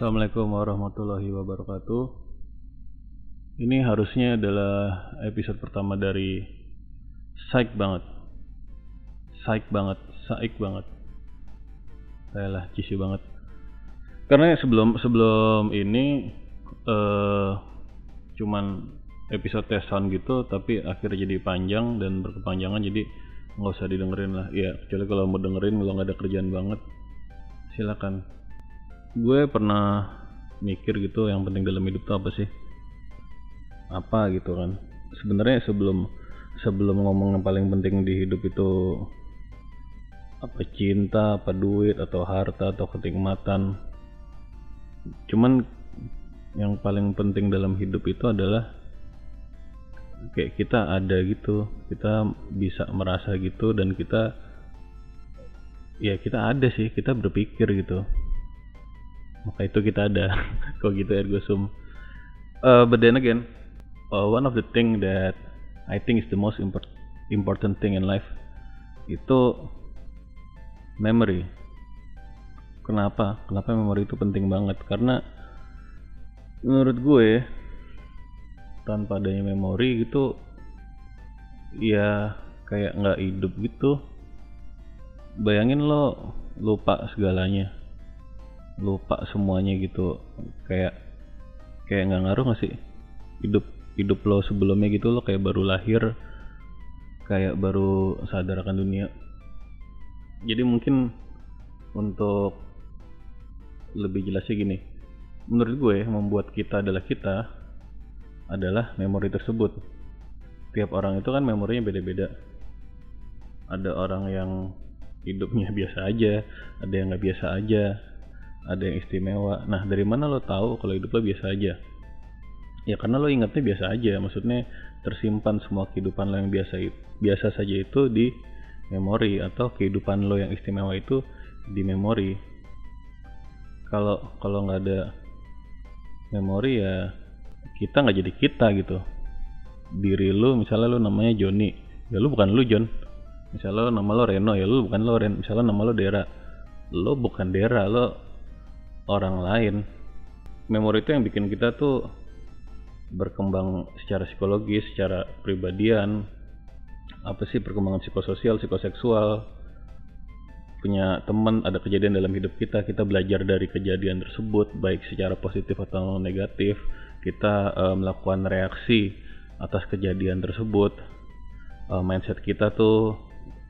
Assalamualaikum warahmatullahi wabarakatuh. Ini harusnya adalah episode pertama dari Psych banget. Psych banget, Psych banget. Saya cici banget. Karena sebelum sebelum ini eh cuman episode tes sound gitu, tapi akhirnya jadi panjang dan berkepanjangan jadi nggak usah didengerin lah. Ya kecuali kalau mau dengerin kalau nggak ada kerjaan banget, silakan gue pernah mikir gitu yang penting dalam hidup tuh apa sih? Apa gitu kan. Sebenarnya sebelum sebelum ngomong yang paling penting di hidup itu apa cinta apa duit atau harta atau kenikmatan. Cuman yang paling penting dalam hidup itu adalah kayak kita ada gitu kita bisa merasa gitu dan kita ya kita ada sih kita berpikir gitu maka itu kita ada. Kok gitu ergo? Sum. Uh, but then again uh, one of the thing that I think is the most import, important thing in life itu memory. Kenapa? Kenapa memory itu penting banget? Karena menurut gue tanpa adanya memori gitu ya kayak nggak hidup gitu. Bayangin lo lupa segalanya lupa semuanya gitu. Kayak kayak nggak ngaruh gak sih? Hidup hidup lo sebelumnya gitu lo kayak baru lahir kayak baru sadar akan dunia. Jadi mungkin untuk lebih jelasnya gini. Menurut gue membuat kita adalah kita adalah memori tersebut. Tiap orang itu kan memorinya beda-beda. Ada orang yang hidupnya biasa aja ada yang nggak biasa aja ada yang istimewa. Nah dari mana lo tahu kalau hidup lo biasa aja? Ya karena lo ingatnya biasa aja. Maksudnya tersimpan semua kehidupan lo yang biasa biasa saja itu di memori atau kehidupan lo yang istimewa itu di memori. Kalau kalau nggak ada memori ya kita nggak jadi kita gitu. Diri lo misalnya lo namanya Joni. Ya lo bukan lo John misalnya lo nama lo Reno ya lo bukan lo Ren. Misalnya nama lo Dera. Lo bukan Dera lo orang lain. Memori itu yang bikin kita tuh berkembang secara psikologis secara pribadian. Apa sih perkembangan psikososial psikoseksual? Punya teman ada kejadian dalam hidup kita kita belajar dari kejadian tersebut baik secara positif atau negatif. Kita uh, melakukan reaksi atas kejadian tersebut. Uh, mindset kita tuh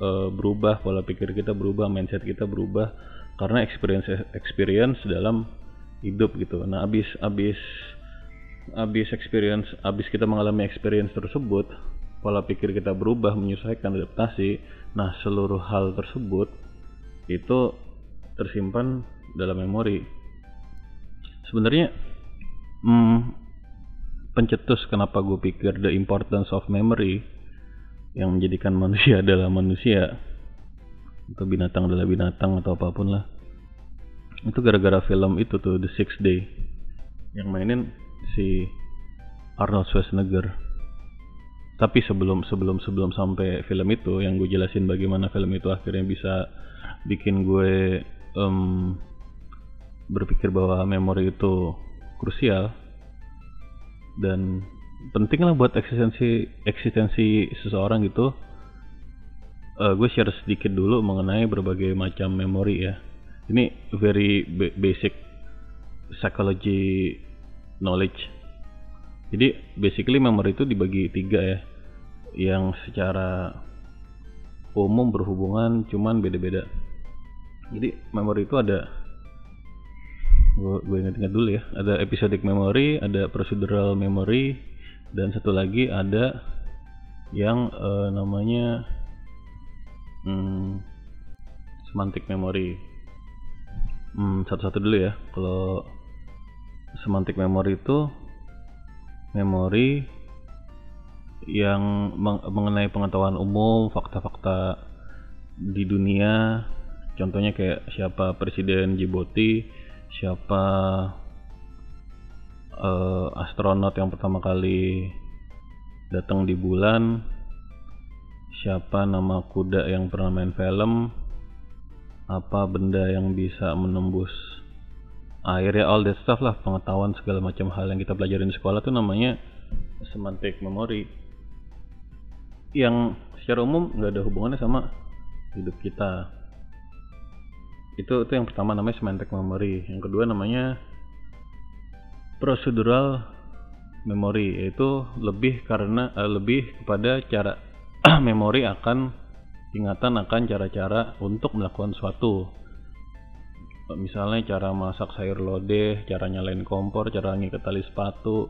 uh, berubah pola pikir kita berubah mindset kita berubah karena experience experience dalam hidup gitu. Nah abis abis abis experience abis kita mengalami experience tersebut pola pikir kita berubah menyesuaikan adaptasi. Nah seluruh hal tersebut itu tersimpan dalam memori. Sebenarnya hmm, pencetus kenapa gue pikir the importance of memory yang menjadikan manusia adalah manusia atau binatang adalah binatang atau apa pun lah. Itu gara-gara film itu tuh The Six Day. Yang mainin si Arnold Schwarzenegger. Tapi sebelum sebelum sebelum sampai film itu yang gue jelasin bagaimana film itu akhirnya bisa bikin gue um, berpikir bahwa memori itu krusial dan penting lah buat eksistensi eksistensi seseorang gitu uh, gue share sedikit dulu mengenai berbagai macam memori ya. Ini very basic psychology knowledge. Jadi basically memori itu dibagi tiga ya. Yang secara umum berhubungan cuman beda-beda. Jadi memori itu ada gue ingat-ingat dulu ya. Ada episodic memory ada procedural memory dan satu lagi ada yang uh, namanya hmm, semantic memory hmm, satu-satu dulu ya. Kalau semantic memory itu memori yang meng- mengenai pengetahuan umum, fakta-fakta di dunia. Contohnya kayak siapa presiden Djibouti, siapa eh, astronot yang pertama kali datang di bulan, siapa nama kuda yang pernah main film, apa benda yang bisa menembus air? Ya all that stuff lah pengetahuan segala macam hal yang kita pelajarin di sekolah tuh namanya semantic memory. Yang secara umum nggak ada hubungannya sama hidup kita. Itu itu yang pertama namanya semantic memory. Yang kedua namanya procedural memory yaitu lebih karena eh, lebih kepada cara memori akan ingatan akan cara-cara untuk melakukan suatu. Misalnya cara masak sayur lodeh cara nyalain kompor cara ngikat tali sepatu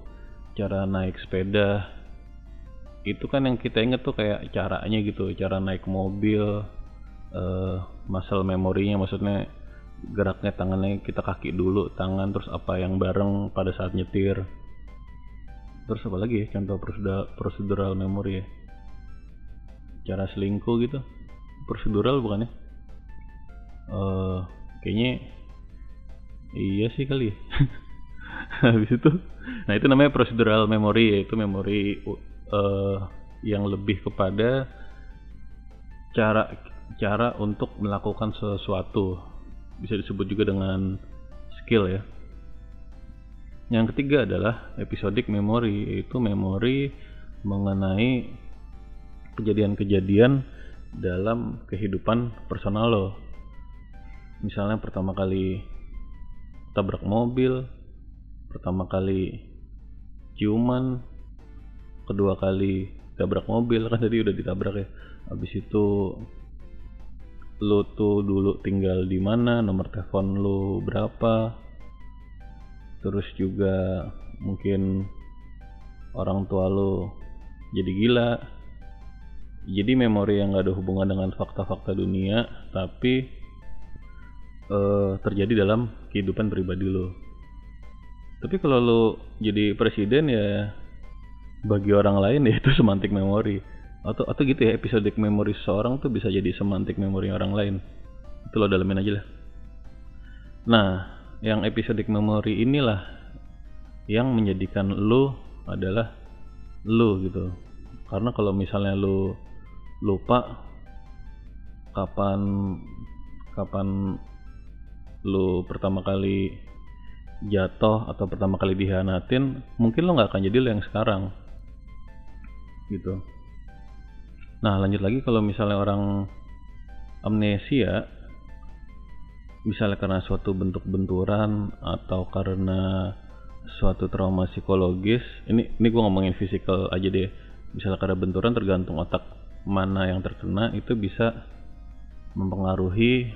cara naik sepeda. Itu kan yang kita inget tuh kayak caranya gitu cara naik mobil eh muscle memorinya maksudnya geraknya tangannya kita kaki dulu tangan terus apa yang bareng pada saat nyetir. Terus apa lagi ya contoh prosedural, memory ya cara selingkuh gitu. Prosedural bukan ya eh kayaknya iya sih kali ya. Habis itu nah itu namanya procedural memory yaitu memori eh, yang lebih kepada cara cara untuk melakukan sesuatu. Bisa disebut juga dengan skill ya. Yang ketiga adalah episodic memory yaitu memori mengenai kejadian-kejadian dalam kehidupan personal lo. Misalnya pertama kali tabrak mobil pertama kali ciuman kedua kali tabrak mobil kan tadi udah ditabrak ya. Habis itu lu tuh dulu tinggal di mana nomor telepon lu berapa terus juga mungkin orang tua lu jadi gila jadi memori yang gak ada hubungan dengan fakta-fakta dunia tapi eh, terjadi dalam kehidupan pribadi lo. Tapi kalau lo jadi presiden ya bagi orang lain ya itu semantik memori. Atau atau gitu ya episodic memori seseorang tuh bisa jadi semantik memori orang lain. Itu lo dalemin aja lah. Nah yang episodic memory inilah yang menjadikan lo adalah lo gitu. Karena kalau misalnya lo lupa kapan kapan lu pertama kali jatuh atau pertama kali dihianatin mungkin lo nggak akan jadi lo yang sekarang. Gitu. Nah lanjut lagi kalau misalnya orang amnesia misalnya karena suatu bentuk benturan atau karena suatu trauma psikologis ini ini gue ngomongin fisikal aja deh. Misalnya karena benturan tergantung otak mana yang terkena itu bisa mempengaruhi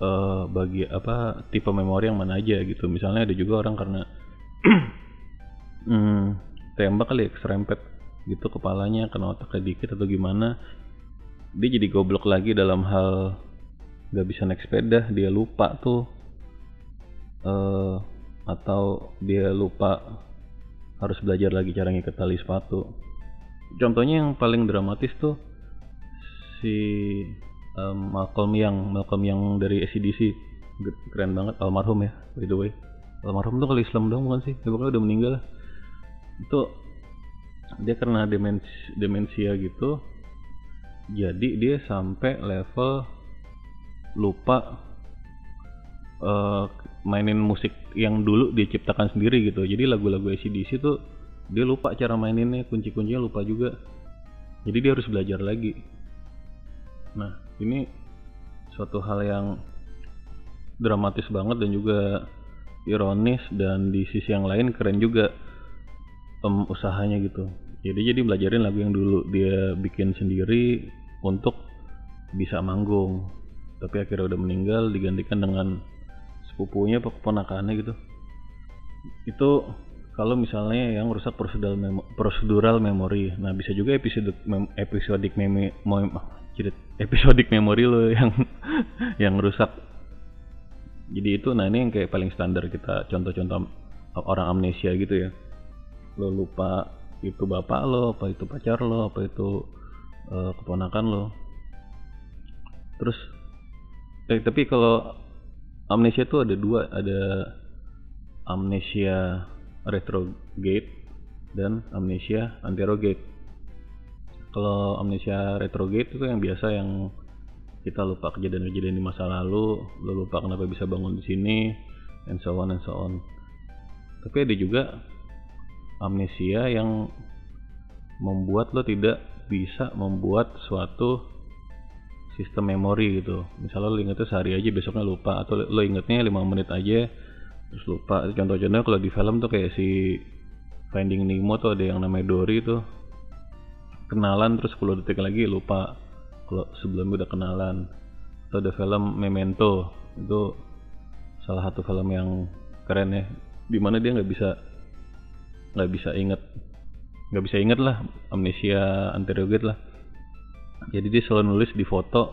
eh, bagi apa tipe memori yang mana aja gitu. Misalnya ada juga orang karena hmm, tembak kali ya serempet gitu kepalanya kena otaknya dikit atau gimana dia jadi goblok lagi dalam hal nggak bisa naik sepeda dia lupa tuh eh atau dia lupa harus belajar lagi cara ngikat tali sepatu. Contohnya yang paling dramatis tuh si um, Malcolm Young. Malcolm Young dari ACDC keren banget almarhum ya by the way. Almarhum tuh kalau Islam dong bukan sih? Dia pokoknya udah meninggal. Lah itu dia karena demensia, demensia gitu. Jadi dia sampai level lupa eh, mainin musik yang dulu dia ciptakan sendiri gitu. Jadi lagu-lagu ACDC tuh dia lupa cara maininnya kunci-kuncinya lupa juga. Jadi dia harus belajar lagi nah ini suatu hal yang dramatis banget dan juga ironis dan di sisi yang lain keren juga em, usahanya gitu. Jadi jadi belajarin lagu yang dulu dia bikin sendiri untuk bisa manggung. Tapi akhirnya udah meninggal digantikan dengan sepupunya keponakannya gitu. Itu kalau misalnya yang rusak prosedural memo prosedural memory nah bisa juga episode mem jadi episodic memory lo yang yang rusak. Jadi itu nah ini yang kayak paling standar kita contoh-contoh orang amnesia gitu ya. Lo lupa itu bapak lo apa itu pacar lo apa itu eh, keponakan lo. Terus eh tapi kalau amnesia tuh ada dua ada amnesia retrograde dan amnesia anterograde kalau amnesia retrograde itu yang biasa yang kita lupa kejadian-kejadian di masa lalu lo lupa kenapa bisa bangun di sini and so on and so on. Tapi ada juga amnesia yang membuat lo tidak bisa membuat suatu sistem memori gitu. Misalnya lo ingetnya sehari aja besoknya lupa atau lo ingetnya lima menit aja terus lupa. Contoh-contohnya kalau di film tuh kayak si Finding Nemo tuh ada yang namanya Dory tuh kenalan terus 10 detik lagi lupa kalau sebelumnya udah kenalan. Atau ada film Memento itu salah satu film yang keren ya. Di mana dia nggak bisa nggak bisa inget nggak bisa inget lah amnesia anterioget lah. Jadi dia selalu nulis di foto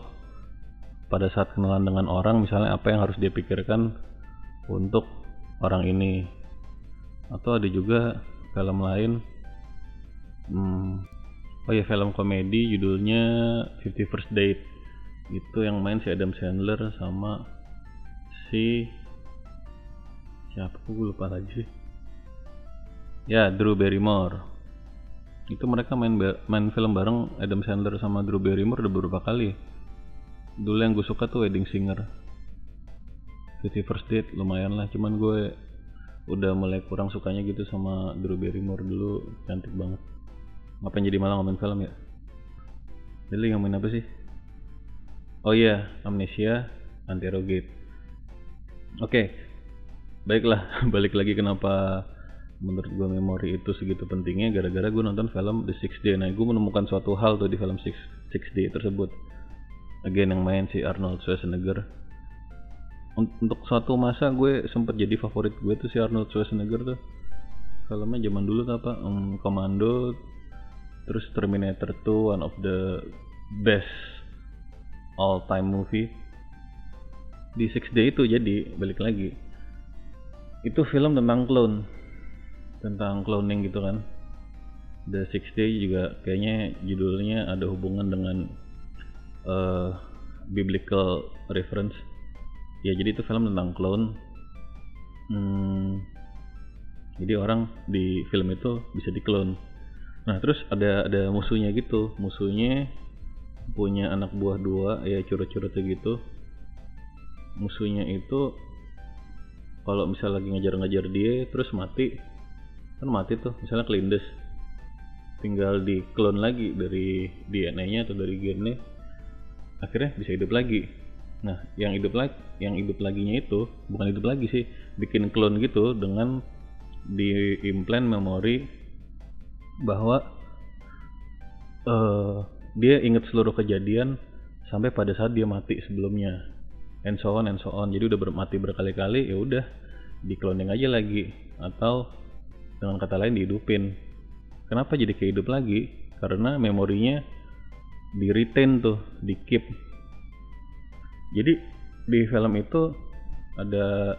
pada saat kenalan dengan orang misalnya apa yang harus dia pikirkan untuk orang ini. Atau ada juga film lain hmm, oh ya film komedi judulnya Fifty First Date. Itu yang main si Adam Sandler sama si siapa? Gue lupa lagi sih. Ya Drew Barrymore. Itu mereka main main film bareng Adam Sandler sama Drew Barrymore udah beberapa kali. Dulu yang gue suka tuh Wedding Singer. Fifty First Date lumayan lah. Cuman gue udah mulai kurang sukanya gitu sama Drew Barrymore dulu. Cantik banget ngapain jadi malah ngomongin film ya? Jadi ngomongin apa sih? Oh iya Amnesia Anterogate oke baiklah. Balik lagi kenapa menurut gue memori itu segitu pentingnya gara-gara gue nonton film The Six Day. Nah gue menemukan suatu hal tuh di film Six, Six Day tersebut. Again yang main si Arnold Schwarzenegger. Untuk suatu masa gue sempet jadi favorit gue tuh si Arnold Schwarzenegger tuh. Filmnya zaman dulu tuh apa? Um, Commando terus Terminator 2 one of the best all time movie. Di Six Day itu jadi balik lagi. Itu film tentang clone. Tentang cloning gitu kan. The Six Day juga kayaknya judulnya ada hubungan dengan uh, biblical reference. Ya jadi itu film tentang clone. Hmm, jadi orang di film itu bisa diklon nah terus ada ada musuhnya gitu. Musuhnya punya anak buah dua ya curut-curutnya gitu. Musuhnya itu kalau misal lagi ngajar-ngajar dia terus mati. Kan mati tuh misalnya kelindes. Tinggal di clone lagi dari DNA-nya atau dari gennya. Akhirnya bisa hidup lagi. Nah yang hidup lagi yang hidup laginya itu bukan hidup lagi sih. Bikin clone gitu dengan diimplant memori bahwa uh, dia ingat seluruh kejadian sampai pada saat dia mati sebelumnya. And so on and so on. Jadi udah mati berkali-kali ya udah di cloning aja lagi. Atau dengan kata lain dihidupin. Kenapa jadi kehidup lagi? Karena memorinya di retain tuh di keep jadi di film itu ada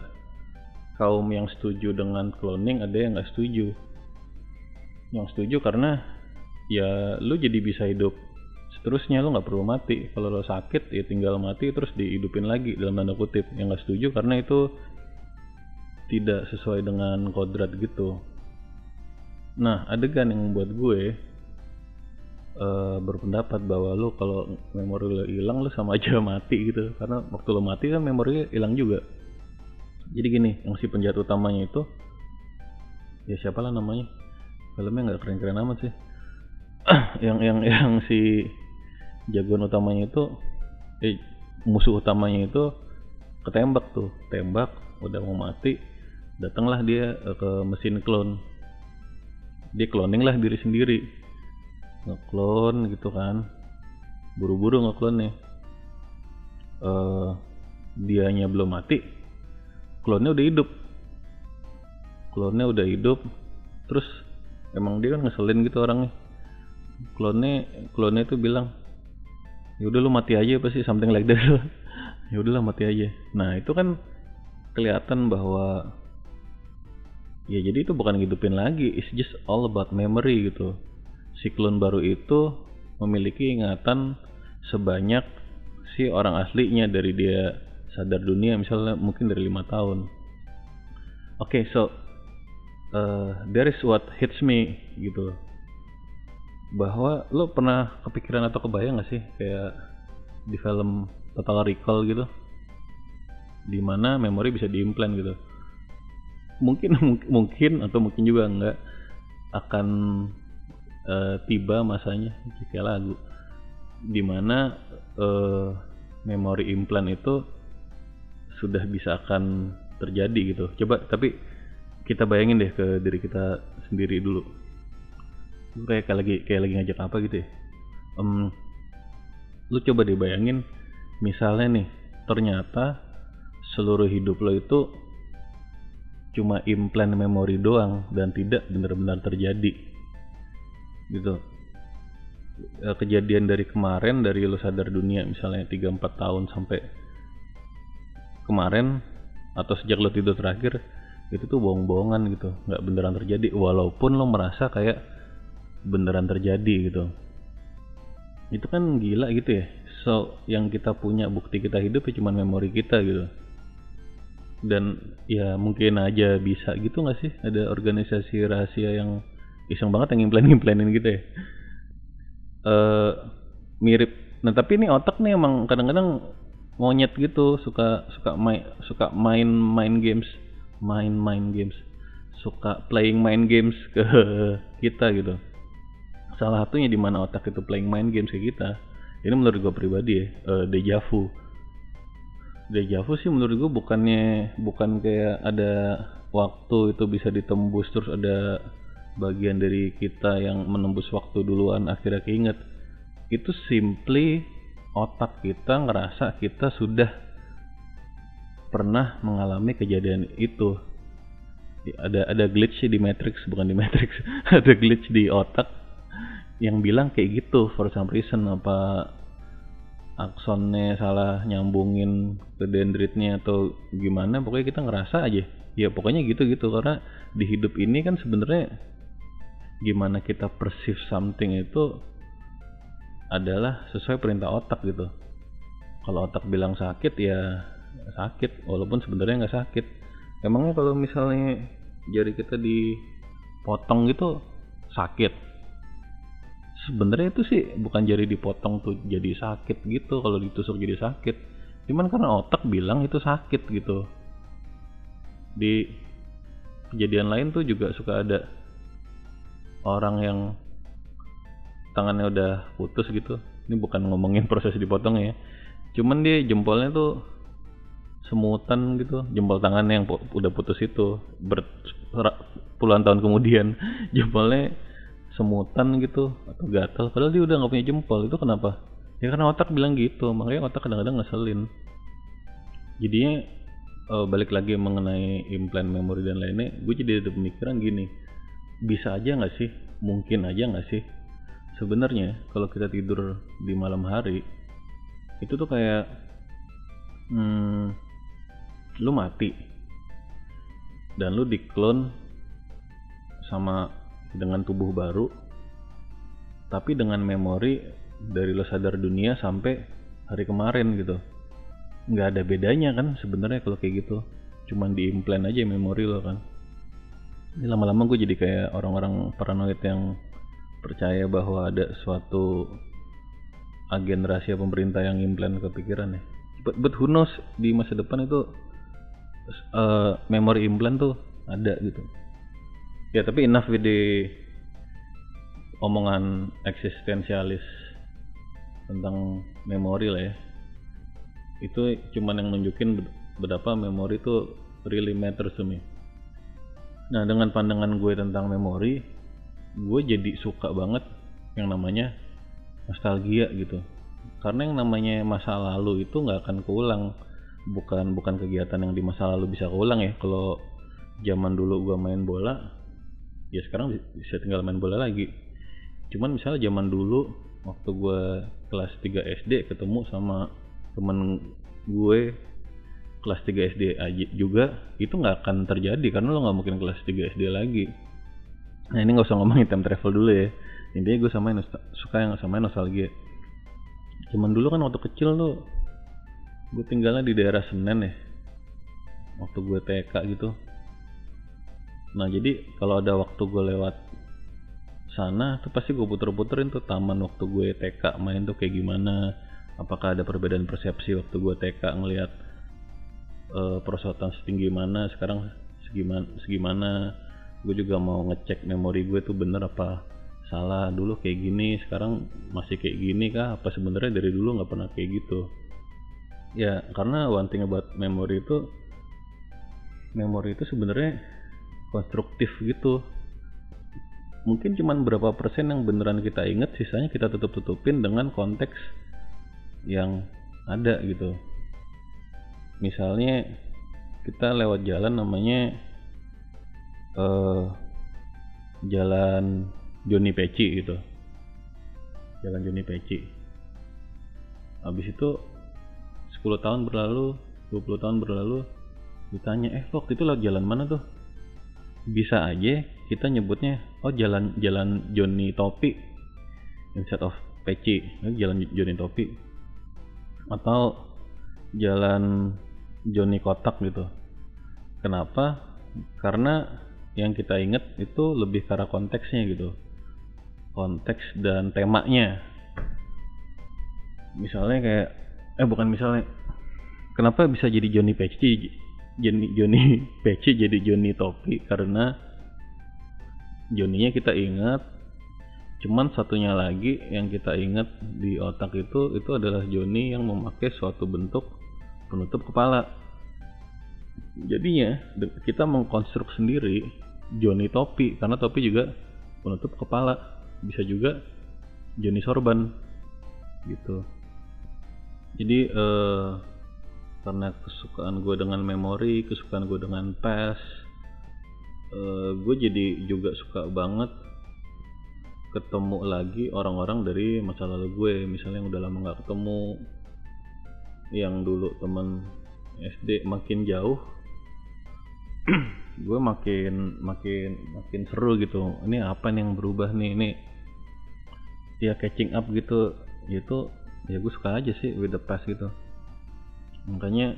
kaum yang setuju dengan cloning ada yang nggak setuju yang setuju karena ya lu jadi bisa hidup seterusnya lu nggak perlu mati kalau lo sakit ya tinggal mati terus dihidupin lagi dalam tanda kutip yang nggak setuju karena itu tidak sesuai dengan kodrat gitu Nah, adegan yang membuat gue uh, berpendapat bahwa lo kalau memori lo hilang lo sama aja mati gitu. Karena waktu lo mati kan memori hilang juga. Jadi gini, yang si penjahat utamanya itu ya siapa lah namanya? Filmnya nggak keren-keren amat sih. yang yang yang si jagoan utamanya itu eh musuh utamanya itu ketembak tuh, tembak udah mau mati, datanglah dia eh, ke mesin clone. Dia cloning lah diri sendiri. Ngeklon gitu kan. Buru-buru ngeklon nih uh, dianya belum mati klonnya udah hidup. Klonnya udah hidup terus emang dia kan ngeselin gitu orangnya. Klonnya klonnya itu bilang ya udah lu mati aja pasti something like that. Ya udahlah mati aja. Nah itu kan kelihatan bahwa ya jadi itu bukan ngidupin lagi it's just all about memory gitu. Si klon baru itu memiliki ingatan sebanyak si orang aslinya dari dia sadar dunia misalnya mungkin dari lima tahun. Oke okay, so uh, there is what hits me gitu. Bahwa lo pernah kepikiran atau kebayang gak sih kayak di film Total Recall gitu? Di mana memori bisa diimplant gitu. Mungkin mungkin atau mungkin juga enggak akan uh, tiba masanya kayak lagu. Di mana uh, memori implant itu sudah bisa akan terjadi gitu. Coba tapi kita bayangin deh ke diri kita sendiri dulu. Kayak lagi kayak lagi ngajak apa gitu ya? Um, lu coba deh bayangin misalnya nih ternyata seluruh hidup lo itu cuma implant memori doang dan tidak benar-benar terjadi. Gitu. E, kejadian dari kemarin dari lo sadar dunia misalnya 3-4 tahun sampai kemarin atau sejak lo tidur terakhir itu tuh bohong-bohongan gitu. Nggak beneran terjadi. Walaupun lo merasa kayak beneran terjadi gitu. Itu kan gila gitu ya. So yang kita punya bukti kita hidup ya cuma memori kita gitu. Dan ya mungkin aja bisa gitu nggak sih? Ada organisasi rahasia yang iseng banget yang implan implanin gitu ya. Uh, mirip. Nah tapi ini otak nih emang kadang-kadang monyet gitu suka suka main suka main main games main main games suka playing main games ke kita gitu. Salah satunya di mana otak itu playing main games ke kita ini menurut gue pribadi ya uh, deja vu. Deja vu sih menurut gue bukannya bukan kayak ada waktu itu bisa ditembus terus ada bagian dari kita yang menembus waktu duluan akhirnya keinget. Itu simply otak kita ngerasa kita sudah pernah mengalami kejadian itu. Ada ada glitch di matrix bukan di matrix ada glitch di otak yang bilang kayak gitu for some reason apa aksonnya salah nyambungin ke dendritnya atau gimana pokoknya kita ngerasa aja. Ya pokoknya gitu gitu karena di hidup ini kan sebenarnya gimana kita perceive something itu adalah sesuai perintah otak gitu. Kalau otak bilang sakit ya sakit walaupun sebenarnya nggak sakit. Emangnya kalau misalnya jari kita dipotong gitu sakit? Sebenarnya itu sih bukan jari dipotong tuh jadi sakit gitu kalau ditusuk jadi sakit. Cuman karena otak bilang itu sakit gitu. Di kejadian lain tuh juga suka ada orang yang tangannya udah putus gitu. Ini bukan ngomongin proses dipotong ya. Cuman dia jempolnya tuh semutan gitu. Jempol tangannya yang udah putus itu. Ber puluhan tahun kemudian jempolnya semutan gitu atau gatal padahal dia udah nggak punya jempol. Itu kenapa? Ya karena otak bilang gitu. Makanya otak kadang-kadang ngeselin. Jadinya uh, balik lagi mengenai implant memori dan lainnya gue jadi ada pemikiran gini. Bisa aja nggak sih? Mungkin aja nggak sih? Sebenarnya kalau kita tidur di malam hari itu tuh kayak hmm, lu mati. Dan lu diklon sama dengan tubuh baru tapi dengan memori dari lo sadar dunia sampai hari kemarin gitu. Nggak ada bedanya kan sebenarnya kalau kayak gitu. Cuman diimplant aja memori lo kan. Ini lama-lama gue jadi kayak orang-orang paranoid yang percaya bahwa ada suatu agen rahasia pemerintah yang implant ke pikiran ya. But, but who knows di masa depan itu uh, memori implant tuh ada gitu. Ya tapi enough with the omongan eksistensialis tentang memori lah ya. Itu cuman yang nunjukin betapa memori itu really matters to me. Nah dengan pandangan gue tentang memori gue jadi suka banget yang namanya nostalgia gitu. Karena yang namanya masa lalu itu nggak akan keulang bukan bukan kegiatan yang di masa lalu bisa keulang ya. Kalau zaman dulu gue main bola ya sekarang bisa tinggal main bola lagi. Cuman misalnya zaman dulu waktu gue kelas 3 SD ketemu sama temen gue kelas 3 SD aja juga itu nggak akan terjadi karena lo nggak mungkin kelas 3 SD lagi. Nah ini nggak usah ngomongin time travel dulu ya. Intinya gue sama suka yang sama nostalgia. Cuman dulu kan waktu kecil tuh gue tinggalnya di daerah Senen ya waktu gue TK gitu. Nah jadi kalau ada waktu gue lewat sana tuh pasti gue puter-puterin tuh taman waktu gue TK main tuh kayak gimana apakah ada perbedaan persepsi waktu gue TK ngelihat uh, perosotan setinggi mana sekarang segimana segimana. Gue juga mau ngecek memori gue tuh bener apa salah. Dulu kayak gini sekarang masih kayak gini kah? Apa sebenarnya dari dulu nggak pernah kayak gitu ya karena one thing about memory itu memori itu sebenarnya konstruktif gitu. Mungkin cuman berapa persen yang beneran kita inget sisanya kita tutup tutupin dengan konteks yang ada gitu. Misalnya kita lewat jalan namanya uh, jalan Joni Peci gitu. Jalan Joni Peci. Habis itu 10 tahun berlalu 20 tahun berlalu ditanya eh waktu itu lewat jalan mana tuh? Bisa aja kita nyebutnya oh jalan jalan Joni Topi instead of Peci jalan Joni Topi atau jalan Joni Kotak gitu. Kenapa? Karena yang kita inget itu lebih karena konteksnya gitu konteks dan temanya. Misalnya kayak eh bukan misalnya. Kenapa bisa jadi Joni Peci Joni Joni Peci jadi Joni Topi? Karena Joninya kita ingat. Cuman satunya lagi yang kita ingat di otak itu itu adalah Joni yang memakai suatu bentuk penutup kepala. Jadinya kita mengkonstruk sendiri Joni topi karena topi juga penutup kepala. Bisa juga Joni sorban gitu jadi eh, karena kesukaan gue dengan memori kesukaan gue dengan PES uh, gue jadi juga suka banget ketemu lagi orang-orang dari masa lalu gue. Misalnya yang udah lama nggak ketemu yang dulu temen SD makin jauh gue makin makin makin seru gitu. Ini apa nih yang berubah nih? Ini ya catching up gitu. Itu ya gue suka aja sih with the past gitu. Makanya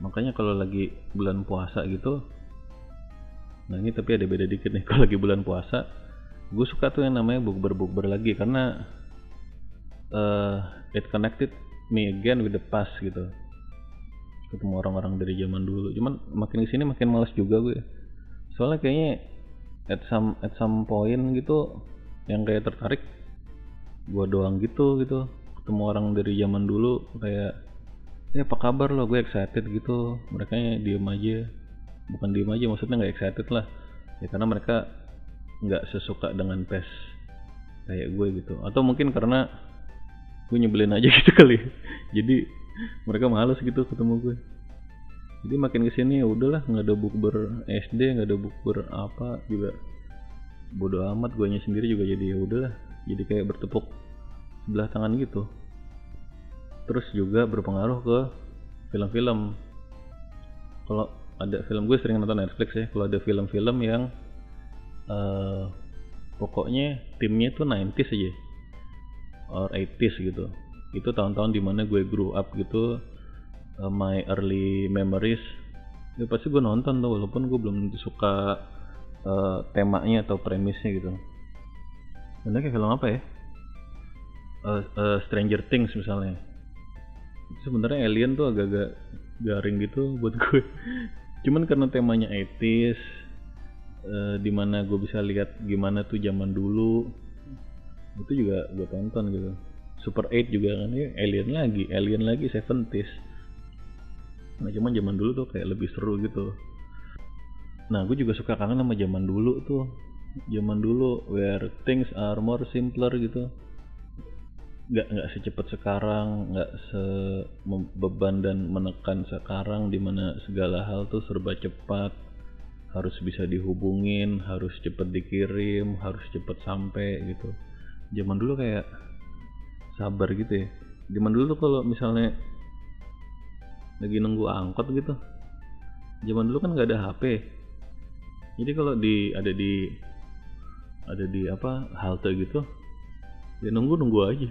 makanya kalau lagi bulan puasa gitu nah ini tapi ada beda dikit nih kalau lagi bulan puasa gue suka tuh yang namanya bukber bukber lagi karena uh, it connected me again with the past gitu. Ketemu orang-orang dari zaman dulu. Cuman makin ke sini makin males juga gue soalnya kayaknya at some at some point gitu yang kayak tertarik gue doang gitu gitu. Ketemu orang dari zaman dulu kayak ya apa kabar lo? Gue excited gitu. Mereka diem aja. Bukan diem aja maksudnya nggak excited lah. Ya karena mereka nggak sesuka dengan pes kayak gue gitu. Atau mungkin karena gue nyebelin aja gitu kali. Jadi mereka males gitu ketemu gue jadi makin ke sini ya udahlah nggak ada bukber SD nggak ada bukber apa juga. Bodoh amat gue sendiri juga jadi ya udahlah jadi kayak bertepuk sebelah tangan gitu. Terus juga berpengaruh ke film-film. Kalau ada film gue sering nonton Netflix ya kalau ada film-film yang uh, pokoknya timnya tuh 90s aja or 80s gitu. Itu tahun-tahun di mana gue grow up gitu uh, my early memories. Ya pasti gue nonton tuh walaupun gue belum suka uh, temanya atau premisnya gitu Bener kayak film apa ya? Uh, uh, Stranger Things misalnya. Sebenarnya alien tuh agak-agak garing gitu buat gue. Cuman karena temanya etis uh, di mana gue bisa lihat gimana tuh zaman dulu itu juga gue tonton gitu. Super 8 juga kan ya alien lagi alien lagi 70s nah cuman zaman dulu tuh kayak lebih seru gitu nah gue juga suka kangen sama zaman dulu tuh. Zaman dulu where things are more simpler gitu. Nggak nggak secepat sekarang nggak sebeban dan menekan sekarang di mana segala hal tuh serba cepat. Harus bisa dihubungin harus cepet dikirim harus cepet sampai gitu. Zaman dulu kayak sabar gitu ya. Zaman dulu tuh kalau misalnya lagi nunggu angkot gitu zaman dulu kan nggak ada HP jadi kalau di ada di ada di apa halte gitu ya nunggu nunggu aja.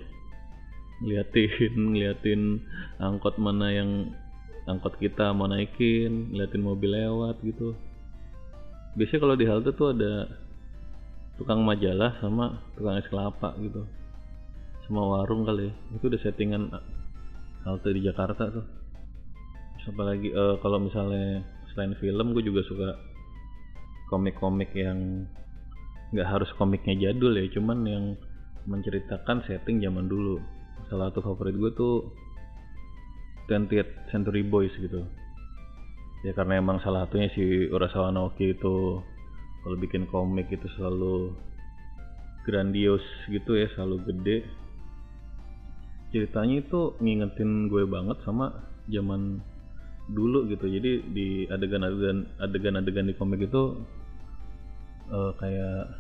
Ngeliatin ngeliatin angkot mana yang angkot kita mau naikin ngeliatin mobil lewat gitu. Biasanya kalau di halte tuh ada tukang majalah sama tukang es kelapa gitu. Sama warung kali ya. itu udah settingan halte di Jakarta tuh. Apalagi uh, kalau misalnya selain film gue juga suka komik-komik yang nggak harus komiknya jadul ya cuman yang menceritakan setting zaman dulu. Salah satu favorit gue tuh 20th Century Boys gitu. Ya karena emang salah satunya si Urasawa Naoki itu kalau bikin komik itu selalu grandios gitu ya selalu gede. Ceritanya itu ngingetin gue banget sama zaman dulu gitu. Jadi di adegan-adegan adegan-adegan di komik itu uh, kayak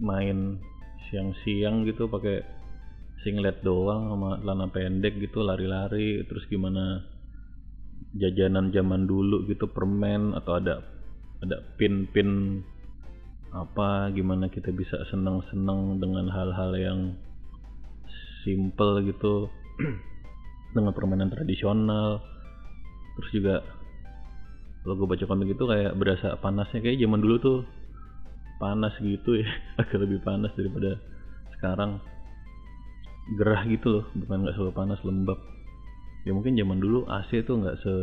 main siang-siang gitu pakai singlet doang sama celana pendek gitu lari-lari terus gimana jajanan zaman dulu gitu permen atau ada ada pin-pin apa gimana kita bisa seneng-seneng dengan hal-hal yang simple gitu dengan permainan tradisional. Terus juga kalau gue baca komik itu kayak berasa panasnya kayak zaman dulu tuh panas gitu ya. Agak lebih panas daripada sekarang. Gerah gitu loh bukan nggak selalu panas lembab. Ya mungkin zaman dulu AC tuh nggak se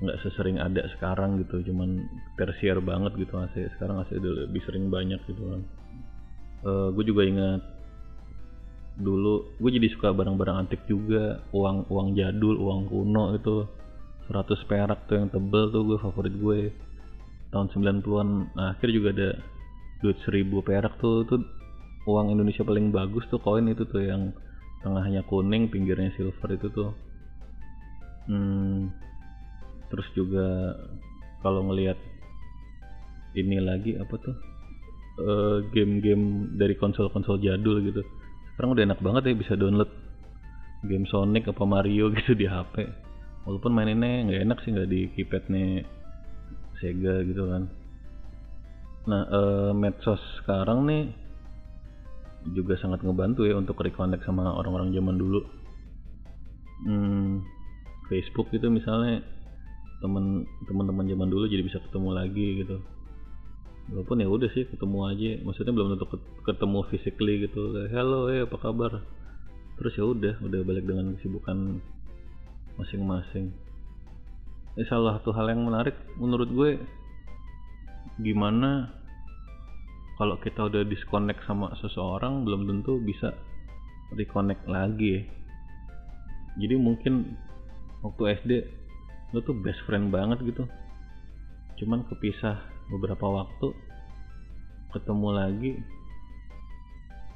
nggak sesering ada sekarang gitu. Cuman tersier banget gitu AC sekarang AC udah lebih sering banyak gitu kan. Uh, eh, gue juga ingat dulu gue jadi suka barang-barang antik juga. Uang uang jadul uang kuno itu. 100 perak tuh yang tebel tuh gue favorit gue tahun 90-an akhir juga ada duit 1000 perak tuh tuh uang Indonesia paling bagus tuh koin itu tuh yang tengahnya kuning pinggirnya silver itu tuh. Hmm, terus juga kalau ngelihat ini lagi apa tuh eh, game-game uh, dari konsol-konsol jadul gitu sekarang udah enak banget ya bisa download game Sonic apa Mario gitu di HP walaupun maininnya nggak enak sih nggak di keypadnya Sega gitu kan. Nah uh, medsos sekarang nih juga sangat ngebantu ya untuk reconnect sama orang-orang zaman dulu. Hmm, Facebook gitu misalnya temen teman-teman zaman dulu jadi bisa ketemu lagi gitu. Walaupun ya udah sih ketemu aja. Maksudnya belum tentu ketemu physically gitu. Halo eh apa kabar? Terus ya udah udah balik dengan kesibukan masing-masing ini salah satu hal yang menarik menurut gue gimana kalau kita udah disconnect sama seseorang belum tentu bisa reconnect lagi ya. jadi mungkin waktu SD lo tuh best friend banget gitu cuman kepisah beberapa waktu ketemu lagi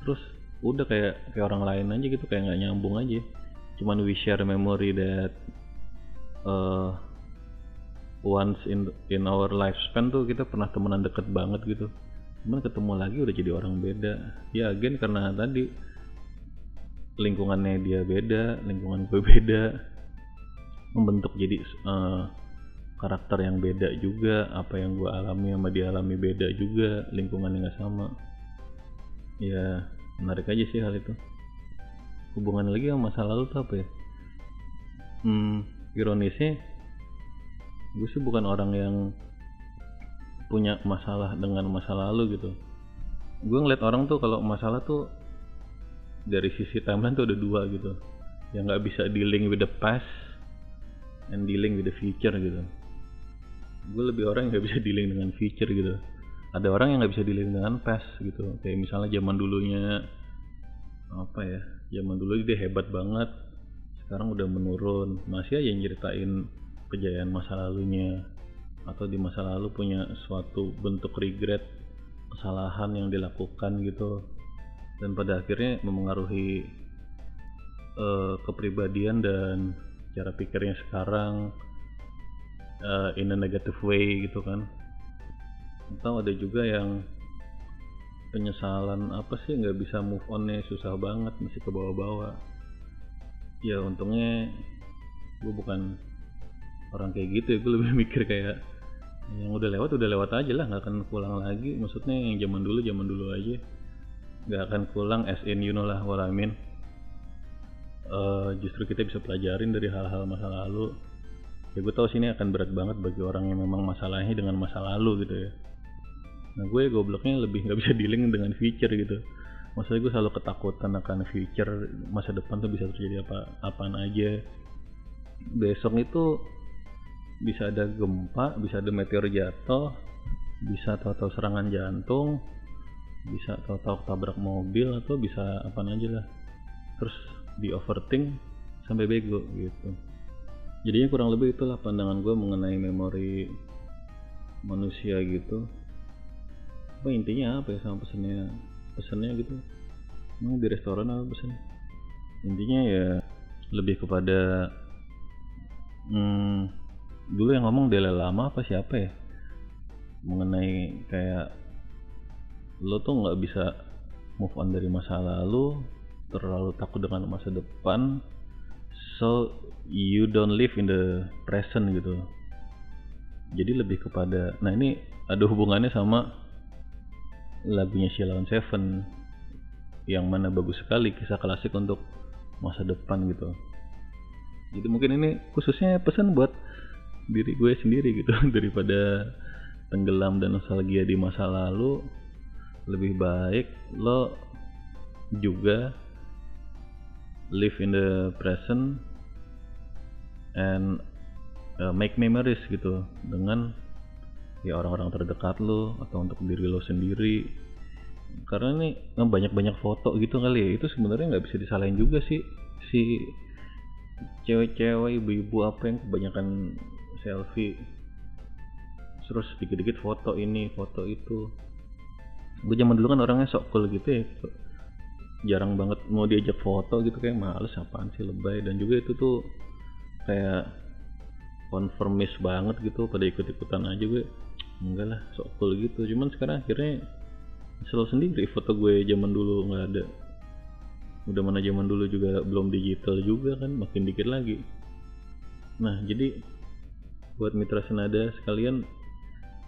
terus udah kayak kayak orang lain aja gitu kayak nggak nyambung aja cuman we share memory that uh, once in in our lifespan tuh kita pernah temenan deket banget gitu. Cuman ketemu lagi udah jadi orang beda. Ya again karena tadi lingkungannya dia beda lingkungan gue beda membentuk jadi uh, karakter yang beda juga apa yang gue alami sama dia alami beda juga lingkungannya nggak sama. Ya menarik aja sih hal itu. Hubungan lagi sama masa lalu tuh apa ya? Hmm, ironisnya gue sih bukan orang yang punya masalah dengan masa lalu gitu. Gue ngeliat orang tuh kalau masalah tuh dari sisi timeline tuh ada dua gitu. Yang nggak bisa dealing with the past and dealing with the future gitu. Gue lebih orang yang nggak bisa dealing dengan future gitu. Ada orang yang nggak bisa dealing dengan past gitu. Kayak misalnya zaman dulunya apa ya zaman dulu dia hebat banget. Sekarang udah menurun. Masih aja nyeritain kejayaan masa lalunya atau di masa lalu punya suatu bentuk regret kesalahan yang dilakukan gitu. Dan pada akhirnya memengaruhi uh, kepribadian dan cara pikirnya sekarang uh, in a negative way gitu kan. Atau ada juga yang penyesalan apa sih nggak bisa move onnya susah banget masih ke bawah-bawah. Ya untungnya gue bukan orang kayak gitu ya gue lebih mikir kayak yang udah lewat udah lewat aja lah nggak akan pulang lagi. Maksudnya yang zaman dulu zaman dulu aja. Nggak akan pulang as in you know lah what I mean. Eh, justru kita bisa pelajarin dari hal-hal masa lalu. Ya gue tahu sini akan berat banget bagi orang yang memang masalahnya dengan masa lalu gitu ya. Nah gue gobloknya lebih nggak bisa dealing dengan future gitu. Maksudnya gue selalu ketakutan akan future masa depan tuh bisa terjadi apa apaan aja. Besok itu bisa ada gempa bisa ada meteor jatuh bisa tahu-tahu serangan jantung bisa tahu-tahu tabrak mobil atau bisa apa aja lah. Terus di overthink sampai bego gitu. Jadinya kurang lebih itulah pandangan gue mengenai memori manusia gitu. Apa intinya apa ya sama pesannya pesannya gitu. Emang di restoran apa pesan? Intinya ya lebih kepada hmm, dulu yang ngomong Dalai Lama apa siapa ya? Mengenai kayak lo tuh nggak bisa move on dari masa lalu terlalu takut dengan masa depan so you don't live in the present gitu. Jadi lebih kepada nah ini ada hubungannya sama lagunya Sheila on Seven yang mana bagus sekali kisah klasik untuk masa depan gitu. Jadi mungkin ini khususnya pesan buat diri gue sendiri gitu. Daripada tenggelam dan nostalgia di masa lalu lebih baik lo juga live in the present and uh, make memories gitu dengan ya orang-orang terdekat lo atau untuk diri lo sendiri. Karena ini banyak-banyak foto gitu kali ya. Itu sebenarnya nggak bisa disalahin juga sih. Si cewek-cewek ibu-ibu apa yang kebanyakan selfie. Terus dikit-dikit foto ini foto itu. Gue zaman dulu kan orangnya sok cool gitu ya jarang banget mau diajak foto gitu kayak males apaan sih lebay. Dan juga itu tuh kayak konformis banget gitu pada ikut-ikutan aja gue enggak lah sok cool gitu. Cuman sekarang akhirnya selalu sendiri foto gue zaman dulu nggak ada. Udah mana zaman dulu juga belum digital juga kan makin dikit lagi. Nah jadi buat mitra senada sekalian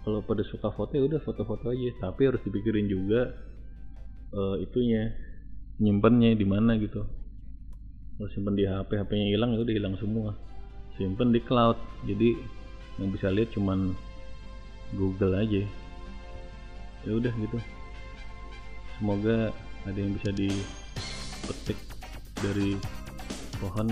kalau pada suka foto ya udah foto-foto aja. Tapi harus dipikirin juga uh, itunya nyimpennya di mana gitu. Kalau simpen di HP HP-nya hilang ya udah hilang semua. Simpen di cloud. Jadi yang bisa lihat cuman Google aja. Ya udah gitu. Semoga ada yang bisa dipetik dari pohon